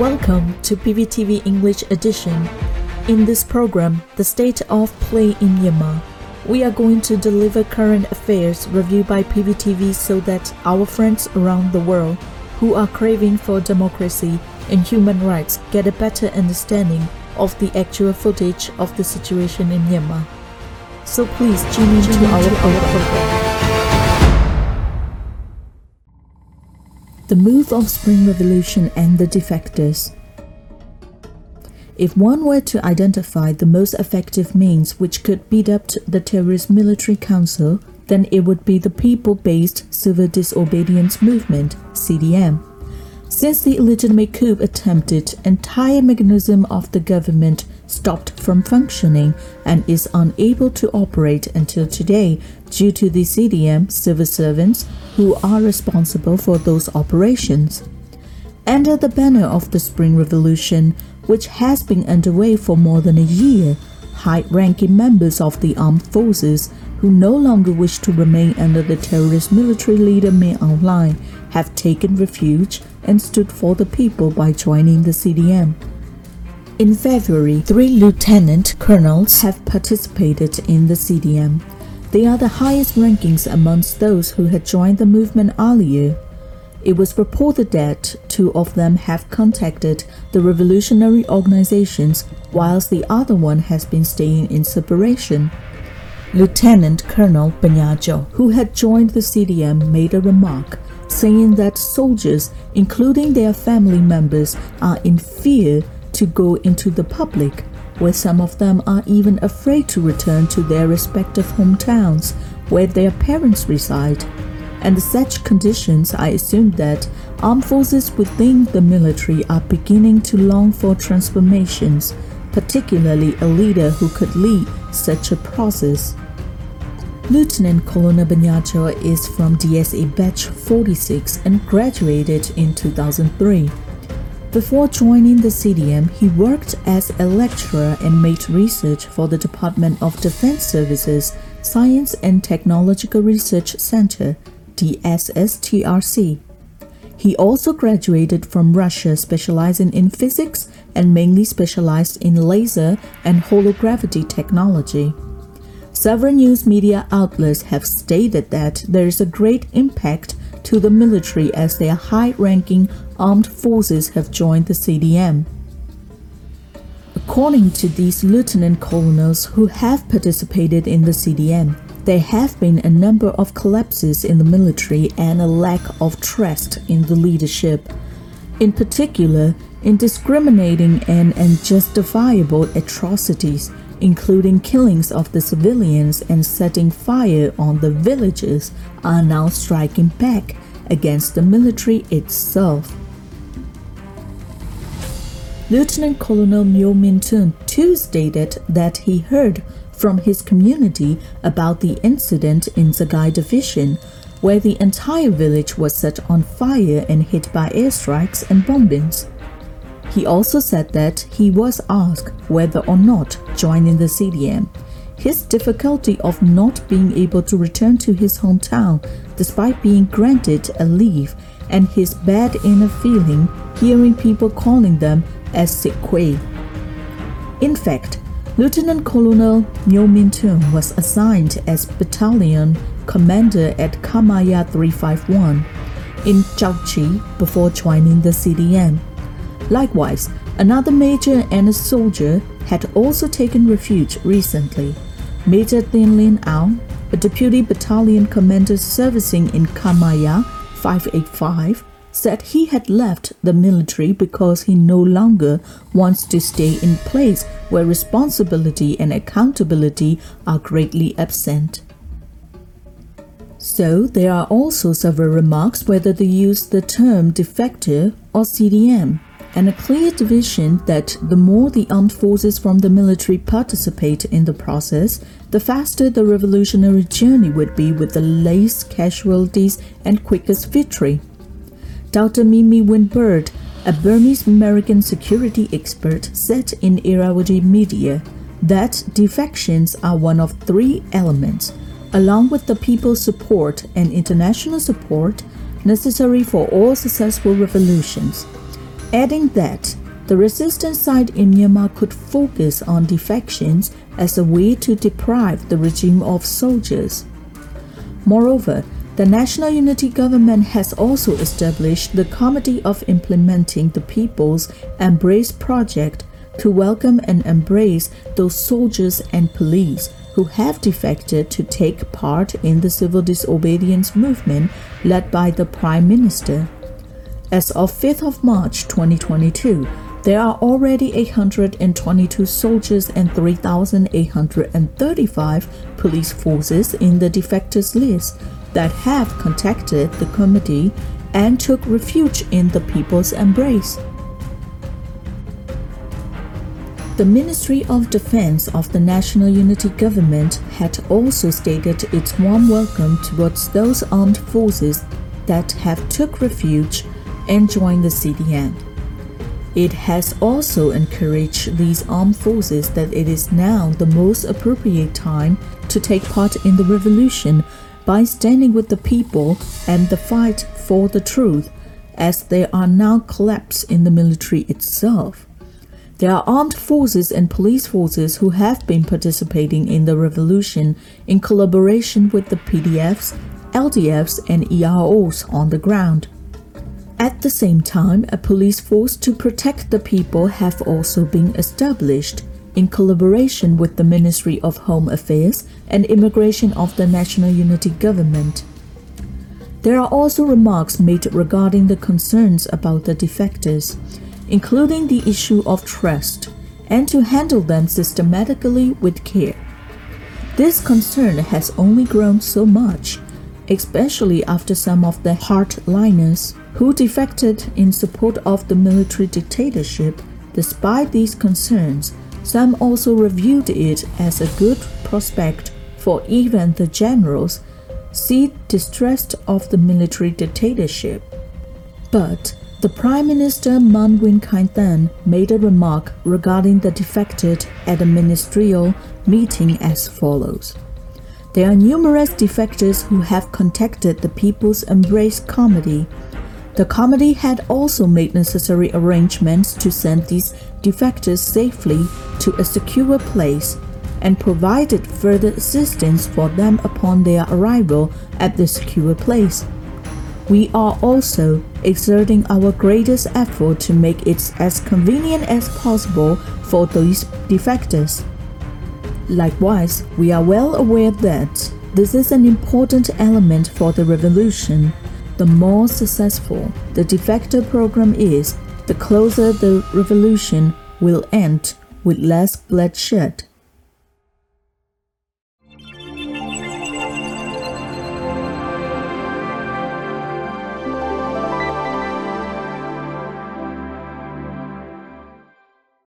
Welcome to PVTV English Edition. In this program, The State of Play in Myanmar, we are going to deliver current affairs reviewed by PVTV so that our friends around the world who are craving for democracy and human rights get a better understanding of the actual footage of the situation in Myanmar. So please tune in to our program. The move of Spring Revolution and the defectors. If one were to identify the most effective means which could beat up the terrorist military council, then it would be the people based civil disobedience movement, CDM. Since the illegitimate coup attempted, entire mechanism of the government stopped from functioning and is unable to operate until today due to the CDM civil servants who are responsible for those operations. Under the banner of the Spring Revolution, which has been underway for more than a year, high ranking members of the armed forces who no longer wish to remain under the terrorist military leader Aung Hlaing have taken refuge and stood for the people by joining the CDM. In February, three lieutenant colonels have participated in the CDM. They are the highest rankings amongst those who had joined the movement earlier. It was reported that two of them have contacted the revolutionary organizations, whilst the other one has been staying in separation. Lieutenant Colonel Banyajo, who had joined the CDM, made a remark saying that soldiers, including their family members, are in fear to go into the public, where some of them are even afraid to return to their respective hometowns where their parents reside. Under such conditions, I assume that armed forces within the military are beginning to long for transformations, particularly a leader who could lead such a process. Lieutenant Colonel Banyajo is from DSA Batch 46 and graduated in 2003. Before joining the CDM, he worked as a lecturer and made research for the Department of Defense Services Science and Technological Research Center, DSSTRC. He also graduated from Russia specializing in physics and mainly specialized in laser and hologravity technology. Several news media outlets have stated that there is a great impact to the military as their high ranking armed forces have joined the CDM. According to these lieutenant colonels who have participated in the CDM, there have been a number of collapses in the military and a lack of trust in the leadership. In particular, indiscriminating and unjustifiable atrocities including killings of the civilians and setting fire on the villages, are now striking back against the military itself. Lieutenant Colonel Myo Min Tun too stated that he heard from his community about the incident in Sagaing Division, where the entire village was set on fire and hit by airstrikes and bombings. He also said that he was asked whether or not joining the CDM. His difficulty of not being able to return to his hometown despite being granted a leave and his bad inner feeling hearing people calling them as Sikwe. In fact, Lieutenant Colonel Myo Min Tun was assigned as battalion commander at Khmer 351 in Chauchi before joining the CDM. Likewise, another major and a soldier had also taken refuge recently. Major Tin Lin Aung, a deputy battalion commander servicing in Khmer 585, said he had left the military because he no longer wants to stay in place where responsibility and accountability are greatly absent. So there are also several remarks whether to use the term defector or CDM and a clear division that the more the armed forces from the military participate in the process, the faster the revolutionary journey would be with the least casualties and quickest victory. Dr. Miemie Winn Byrd, a Burmese American security expert, said in Irrawaddy Media that defections are one of three elements, along with the people's support and international support, necessary for all successful revolutions. adding that the resistance side in Myanmar could focus on defections as a way to deprive the regime of soldiers. Moreover, the National Unity Government has also established the Committee of Implementing the People's Embrace Project to welcome and embrace those soldiers and police who have defected to take part in the civil disobedience movement led by the Prime Minister. As of 5th of March 2022, there are already 822 soldiers and 3,835 police forces in the defectors list that have contacted the committee and took refuge in the People's Embrace. The Ministry of Defense of the National Unity Government had also stated its warm welcome towards those armed forces that have took refuge and joined the CDM. It has also encouraged these armed forces that it is now the most appropriate time to take part in the revolution by standing with the people and the fight for the truth, as they are now collapsed in the military itself. There are armed forces and police forces who have been participating in the revolution in collaboration with the PDFs, LDFs, and EROs on the ground. At the same time, a police force to protect the people have also been established in collaboration with the Ministry of Home Affairs and Immigration of the National Unity Government. There are also remarks made regarding the concerns about the defectors including the issue of trust, and to handle them systematically with care. This concern has only grown so much, especially after some of the hardliners who defected in support of the military dictatorship. Despite these concerns, some also reviewed it as a good prospect for even the generals see distrust of the military dictatorship. But the Prime Minister Mahn Win Than made a remark regarding the defected at a ministerial meeting as follows. There are numerous defectors who have contacted the People's Embrace Committee. The committee had also made necessary arrangements to send these defectors safely to a secure place and provided further assistance for them upon their arrival at the secure place we are also exerting our greatest effort to make it as convenient as possible for these defectors. Likewise, we are well aware that this is an important element for the revolution. The more successful the defector program is, the closer the revolution will end with less bloodshed.